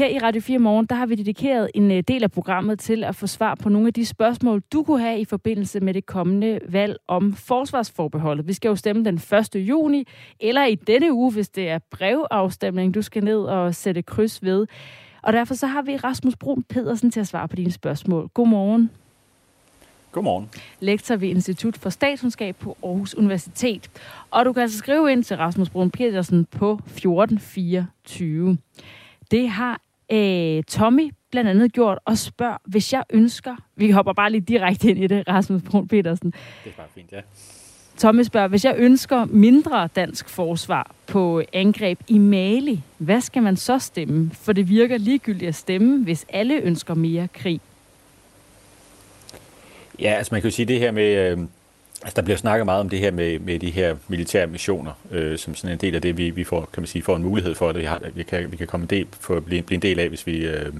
Her i Radio 4 Morgen, der har vi dedikeret en øh, del af programmet til at få svar på nogle af de spørgsmål, du kunne have i forbindelse med det kommende valg om forsvarsforbeholdet. Vi skal jo stemme den 1. juni, eller i denne uge, hvis det er brevafstemning, du skal ned og sætte kryds ved. Og derfor så har vi Rasmus Brun Pedersen til at svare på dine spørgsmål. Godmorgen. Godmorgen. Lektor ved Institut for Statskundskab på Aarhus Universitet. Og du kan altså skrive ind til Rasmus Brun Pedersen på 1424. Det har øh, Tommy blandt andet gjort og spørger, hvis jeg ønsker... Vi hopper bare lige direkte ind i det, Rasmus Brun Petersen. Det er bare fint, ja. Tommy spørger, hvis jeg ønsker mindre dansk forsvar på angreb i Mali, hvad skal man så stemme? For det virker ligegyldigt at stemme, hvis alle ønsker mere krig. Ja, altså man kan jo sige det her med, øh, altså der bliver snakket meget om det her med, med de her militære missioner, øh, som sådan en del af det, vi, vi får, kan man sige, får en mulighed for, at vi, har, vi, kan, vi kan komme en del, for, blive, blive en del af, hvis vi, øh,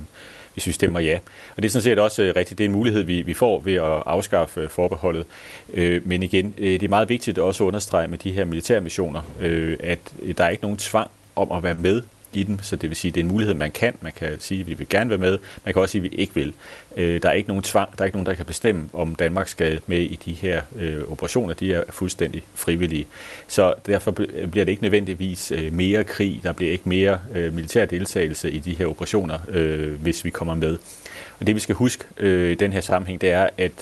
hvis vi stemmer ja. Og det er sådan set også øh, rigtigt, det er en mulighed, vi, vi får ved at afskaffe øh, forbeholdet. Øh, men igen, øh, det er meget vigtigt også at understrege med de her militære missioner, øh, at øh, der er ikke nogen tvang om at være med i dem, så det vil sige, at det er en mulighed, man kan. Man kan sige, at vi vil gerne være med. Man kan også sige, at vi ikke vil. Øh, der er ikke nogen tvang. Der er ikke nogen, der kan bestemme, om Danmark skal med i de her øh, operationer. De er fuldstændig frivillige. Så derfor øh, bliver det ikke nødvendigvis øh, mere krig. Der bliver ikke mere øh, militær deltagelse i de her operationer, øh, hvis vi kommer med. Og det vi skal huske øh, i den her sammenhæng, det er, at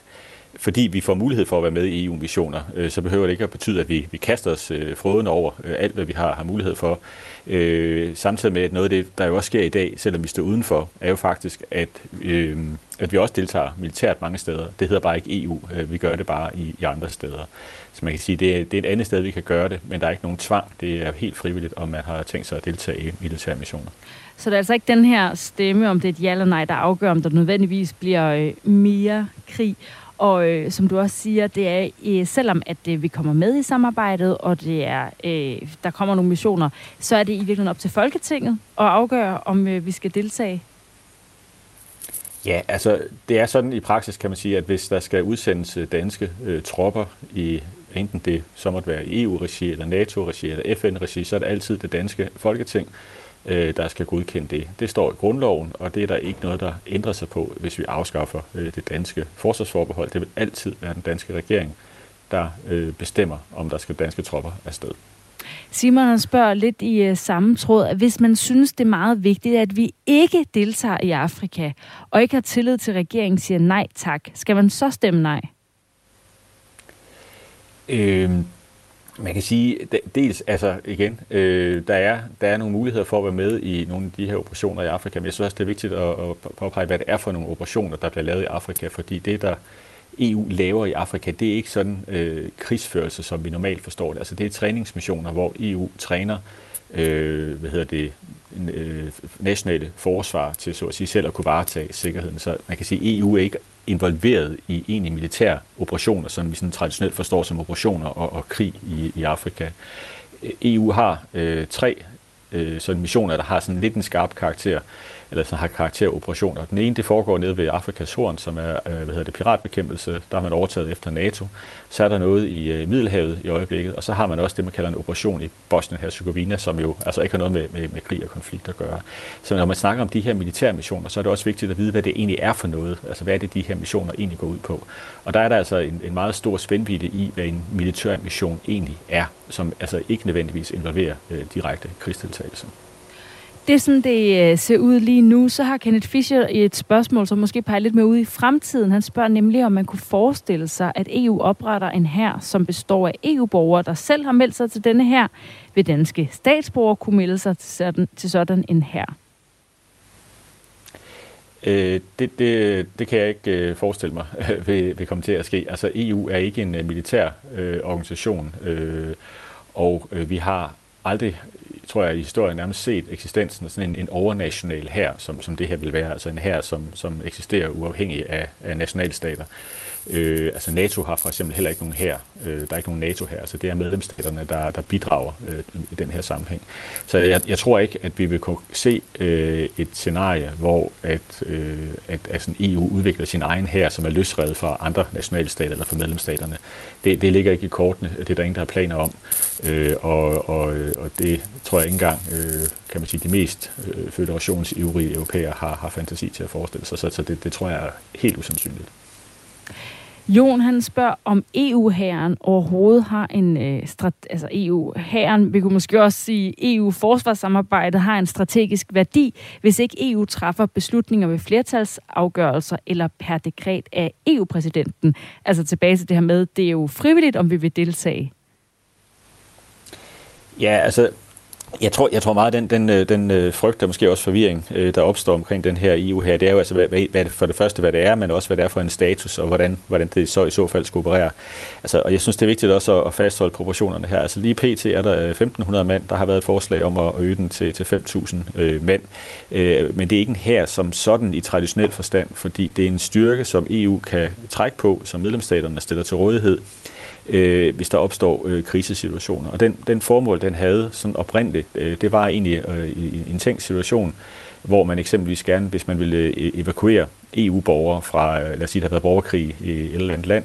fordi vi får mulighed for at være med i EU-missioner, øh, så behøver det ikke at betyde, at vi, vi kaster os øh, fråden over øh, alt, hvad vi har, har mulighed for. Øh, samtidig med, at noget af det, der jo også sker i dag, selvom vi står udenfor, er jo faktisk, at, øh, at vi også deltager militært mange steder. Det hedder bare ikke EU. Øh, vi gør det bare i, i andre steder. Så man kan sige, det er, det er et andet sted, vi kan gøre det, men der er ikke nogen tvang. Det er helt frivilligt, om man har tænkt sig at deltage i militære missioner. Så det er altså ikke den her stemme, om det er et ja eller nej, der afgør, om der nødvendigvis bliver øh, mere krig. Og øh, som du også siger, det er øh, selvom at øh, vi kommer med i samarbejdet, og det er øh, der kommer nogle missioner, så er det i virkeligheden op til Folketinget at afgøre, om øh, vi skal deltage. Ja, altså det er sådan i praksis, kan man sige, at hvis der skal udsendes øh, danske øh, tropper i enten det så måtte være i EU-regi, eller NATO-regi, eller FN-regi, så er det altid det danske folketing, øh, der skal godkende det. Det står i grundloven, og det er der ikke noget, der ændrer sig på, hvis vi afskaffer øh, det danske forsvarsforbehold. Det vil altid være den danske regering, der øh, bestemmer, om der skal danske tropper afsted. Simon spørger lidt i øh, samme tråd, at hvis man synes, det er meget vigtigt, at vi ikke deltager i Afrika, og ikke har tillid til regeringen, siger nej tak, skal man så stemme nej? Øh, man kan sige, dels, altså igen, øh, der, er, der er nogle muligheder for at være med i nogle af de her operationer i Afrika, men jeg synes også, det er vigtigt at, at påpege, hvad det er for nogle operationer, der bliver lavet i Afrika, fordi det, der EU laver i Afrika, det er ikke sådan øh, krigsførelse, som vi normalt forstår det. Altså det er træningsmissioner, hvor EU træner øh, hvad hedder det, Øh, nationale forsvar til så at sige selv at kunne varetage sikkerheden. Så man kan sige, at EU er ikke involveret i egentlig militære operationer, som vi sådan traditionelt forstår som operationer og, og krig i, i Afrika. EU har øh, tre øh, sådan missioner, der har sådan lidt en skarp karakter eller sådan har karakter operationer. Den ene, det foregår nede ved Afrikas Horn, som er øh, hvad hedder det, piratbekæmpelse. Der har man overtaget efter NATO. Så er der noget i øh, Middelhavet i øjeblikket, og så har man også det, man kalder en operation i Bosnien-Herzegovina, som jo altså ikke har noget med, med, med krig og konflikt at gøre. Så når man snakker om de her militære missioner, så er det også vigtigt at vide, hvad det egentlig er for noget. Altså hvad er det, de her missioner egentlig går ud på. Og der er der altså en, en meget stor spændvidde i, hvad en militær mission egentlig er, som altså ikke nødvendigvis involverer øh, direkte krigsdeltagelse. Det er sådan, det øh, ser ud lige nu. Så har Kenneth Fischer et spørgsmål, som måske peger lidt mere ud i fremtiden. Han spørger nemlig, om man kunne forestille sig, at EU opretter en her, som består af EU-borgere, der selv har meldt sig til denne her. Vil danske statsborgere kunne melde sig til sådan, til sådan en her? Øh, det, det, det kan jeg ikke øh, forestille mig vil, vil komme til at ske. Altså EU er ikke en øh, militær øh, organisation, øh, og øh, vi har aldrig tror jeg, i historien nærmest set eksistensen af sådan en, en overnational her, som, som det her vil være, altså en her, som, som eksisterer uafhængig af, af nationalstater. Øh, altså NATO har for eksempel heller ikke nogen her. Øh, der er ikke nogen NATO her, så det er medlemsstaterne, der, der bidrager øh, i den her sammenhæng. Så jeg, jeg tror ikke, at vi vil kunne se øh, et scenarie, hvor at, øh, at, at sådan EU udvikler sin egen her, som er løsredet fra andre nationalstater eller fra medlemsstaterne. Det, det ligger ikke i kortene. Det er der ingen, der har planer om. Øh, og, og, og det tror jeg ikke engang, øh, kan man sige, de mest øh, føderationsivrige europæer har, har fantasi til at forestille sig. Så, så det, det tror jeg er helt usandsynligt. Jon han spørger, om EU-hæren overhovedet har en øh, strat- altså EU-hæren, vi kunne måske også sige, EU-forsvarssamarbejdet har en strategisk værdi, hvis ikke EU træffer beslutninger ved flertalsafgørelser eller per dekret af EU-præsidenten. Altså tilbage til det her med, det er jo frivilligt, om vi vil deltage. Ja, altså jeg tror, jeg tror meget, den, den, øh, den øh, frygt, der måske også forvirring, øh, der opstår omkring den her EU her, det er jo altså hvad, hvad, for det første, hvad det er, men også hvad det er for en status, og hvordan, hvordan det så i så fald skulle operere. Altså, og jeg synes, det er vigtigt også at fastholde proportionerne her. Altså lige pt. er der 1.500 mand, der har været et forslag om at øge den til, til 5.000 øh, mænd. Øh, men det er ikke en her som sådan i traditionel forstand, fordi det er en styrke, som EU kan trække på, som medlemsstaterne stiller til rådighed øh, hvis der opstår øh, krisesituationer. Og den, den formål, den havde sådan oprindeligt, det. Øh, det var egentlig øh, en tænkt situation, hvor man eksempelvis gerne, hvis man ville øh, e-, evakuere EU-borgere fra, lad os sige, der har været borgerkrig i et eller andet land,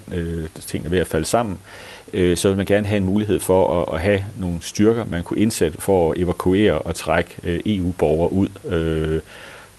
tingene er ved at falde sammen, så vil man gerne have en mulighed for at, have nogle styrker, man kunne indsætte for at evakuere og trække EU-borgere ud.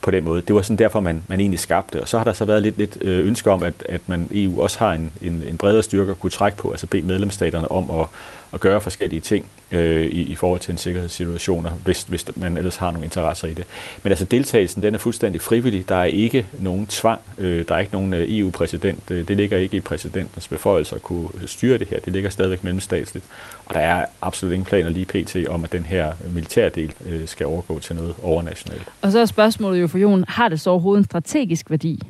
På den måde. Det var sådan derfor, man, man egentlig skabte. Og så har der så været lidt, lidt ønske om, at, at man EU også har en, en, en bredere styrke at kunne trække på, altså bede medlemsstaterne om at, at gøre forskellige ting øh, i, i forhold til en sikkerhedssituation, hvis, hvis man ellers har nogle interesser i det. Men altså deltagelsen, den er fuldstændig frivillig. Der er ikke nogen tvang. Øh, der er ikke nogen øh, EU-præsident. Øh, det ligger ikke i præsidentens beføjelser at kunne øh, styre det her. Det ligger stadigvæk mellemstatsligt. Og der er absolut ingen planer lige pt. om, at den her øh, militærdel øh, skal overgå til noget overnationalt. Og så er spørgsmålet jo for Jon, har det så overhovedet en strategisk værdi?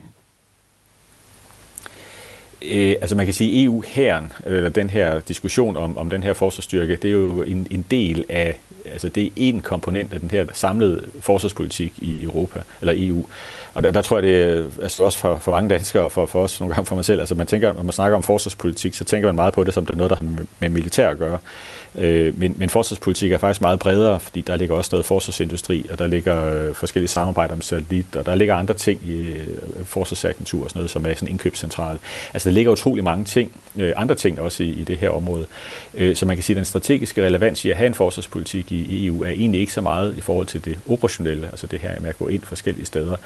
Øh, altså man kan sige, eu herren eller den her diskussion om, om den her forsvarsstyrke, det er jo en, en del af, altså det er en komponent af den her samlede forsvarspolitik i Europa, eller EU. Og der, der tror jeg, det er altså også for, for mange danskere og for, for os nogle gange for mig selv, altså man tænker, når man snakker om forsvarspolitik, så tænker man meget på det som det er noget, der har med militær at gøre. Øh, men, men forsvarspolitik er faktisk meget bredere, fordi der ligger også noget forsvarsindustri, og der ligger øh, forskellige samarbejder om satellit, og der ligger andre ting i øh, forsvarsagentur og sådan noget, som er sådan indkøbscentral. Altså ligger utrolig mange ting, øh, andre ting også i, i det her område. Øh, så man kan sige, at den strategiske relevans i at have en forsvarspolitik i, i EU er egentlig ikke så meget i forhold til det operationelle, altså det her med at gå ind forskellige steder.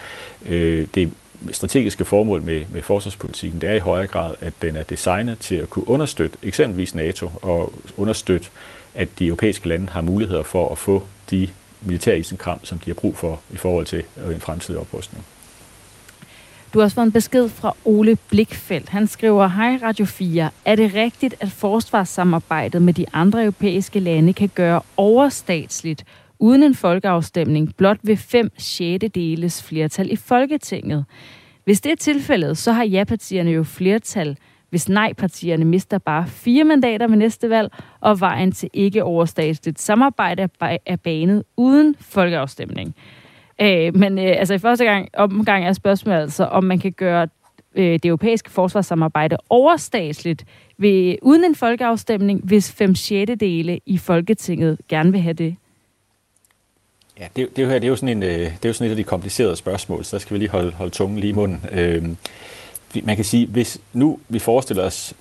Øh, det strategiske formål med, med forsvarspolitikken, det er i højere grad, at den er designet til at kunne understøtte eksempelvis NATO og understøtte, at de europæiske lande har muligheder for at få de militære isenkram, som de har brug for i forhold til øh, en fremtidig oprustning. Du har også fået en besked fra Ole Blikfeldt. Han skriver, Hej Radio 4. Er det rigtigt, at forsvarssamarbejdet med de andre europæiske lande kan gøre overstatsligt, uden en folkeafstemning, blot ved 5 6. deles flertal i Folketinget? Hvis det er tilfældet, så har ja-partierne jo flertal, hvis nej-partierne mister bare fire mandater ved næste valg, og vejen til ikke overstatsligt samarbejde er banet uden folkeafstemning. Øh, men øh, altså i første gang, omgang er spørgsmålet altså, om man kan gøre øh, det europæiske forsvarssamarbejde overstatsligt ved, uden en folkeafstemning, hvis fem dele i Folketinget gerne vil have det. Ja, det, det, her, det, er jo sådan en, øh, det er jo sådan et af de komplicerede spørgsmål, så der skal vi lige holde, holde tungen lige i munden. Øh, man kan sige, hvis nu vi forestiller os,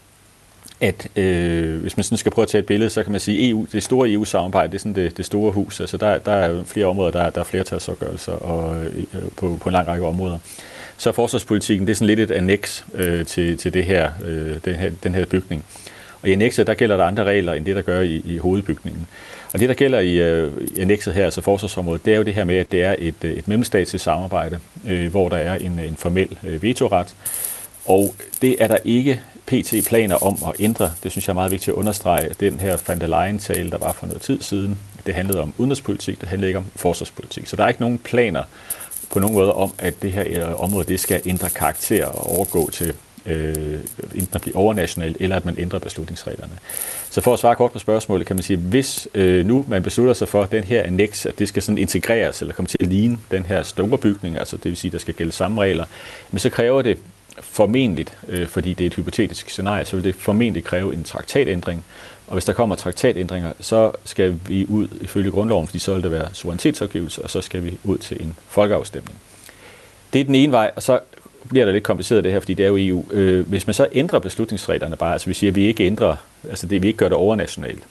at øh, hvis man sådan skal prøve at tage et billede, så kan man sige, EU, det store EU-samarbejde, det er sådan det, det store hus. Altså der, der er flere områder, der, der er flertalsopgørelser og, øh, på, på en lang række områder. Så forsvarspolitikken, det er sådan lidt et annex øh, til, til det her, øh, den, her, den her bygning. Og i annexet, der gælder der andre regler, end det, der gør i, i hovedbygningen. Og det, der gælder i, øh, i annexet her, altså forsvarsområdet, det er jo det her med, at det er et, øh, et mellemstatsligt samarbejde, øh, hvor der er en, en formel øh, vetoret. Og det er der ikke pt. planer om at ændre. Det synes jeg er meget vigtigt at understrege. Den her van der Leyen-tale, der var for noget tid siden, det handlede om udenrigspolitik, det handlede ikke om forsvarspolitik. Så der er ikke nogen planer på nogen måde om, at det her øh, område det skal ændre karakter og overgå til øh, enten at blive overnationalt, eller at man ændrer beslutningsreglerne. Så for at svare kort på spørgsmålet, kan man sige, hvis øh, nu man beslutter sig for, at den her annex, at det skal sådan integreres, eller komme til at ligne den her stumperbygning, altså det vil sige, at der skal gælde samme regler, men så kræver det formentligt, øh, fordi det er et hypotetisk scenarie, så vil det formentlig kræve en traktatændring. Og hvis der kommer traktatændringer, så skal vi ud ifølge grundloven, fordi så vil det være suverænitetsafgivelse, og så skal vi ud til en folkeafstemning. Det er den ene vej, og så bliver det lidt kompliceret det her, fordi det er jo EU. Øh, hvis man så ændrer beslutningsreglerne bare, altså vi siger, at vi ikke ændrer, altså det, vi ikke gør det overnationalt,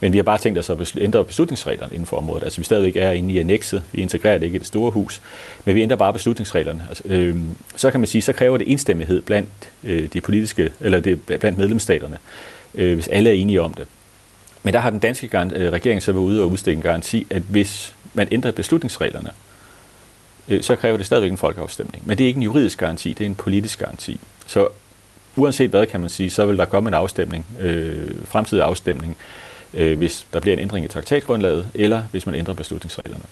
men vi har bare tænkt os at ændre beslutningsreglerne inden for området. Altså vi stadigvæk er inde i annexet, vi integrerer det ikke i det store hus, men vi ændrer bare beslutningsreglerne. Altså, øh, så kan man sige, så kræver det enstemmighed blandt øh, de politiske, eller det, blandt medlemsstaterne, øh, hvis alle er enige om det. Men der har den danske øh, regering så været ude og udstikke en garanti, at hvis man ændrer beslutningsreglerne, øh, så kræver det stadigvæk en folkeafstemning. Men det er ikke en juridisk garanti, det er en politisk garanti. Så uanset hvad kan man sige, så vil der komme en afstemning, øh, fremtidig afstemning, øh, hvis der bliver en ændring i traktatgrundlaget, eller hvis man ændrer beslutningsreglerne.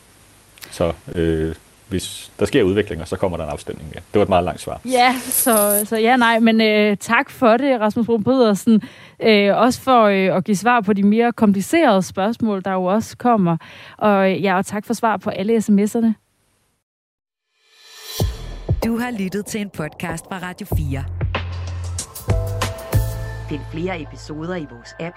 Så øh, hvis der sker udviklinger, så kommer der en afstemning mere. Det var et meget langt svar. Ja, så, så ja, nej, men øh, tak for det, Rasmus Brun Pedersen. Øh, også for øh, at give svar på de mere komplicerede spørgsmål, der jo også kommer. Og ja, og tak for svar på alle sms'erne. Du har lyttet til en podcast fra Radio 4. Find flere episoder i vores app,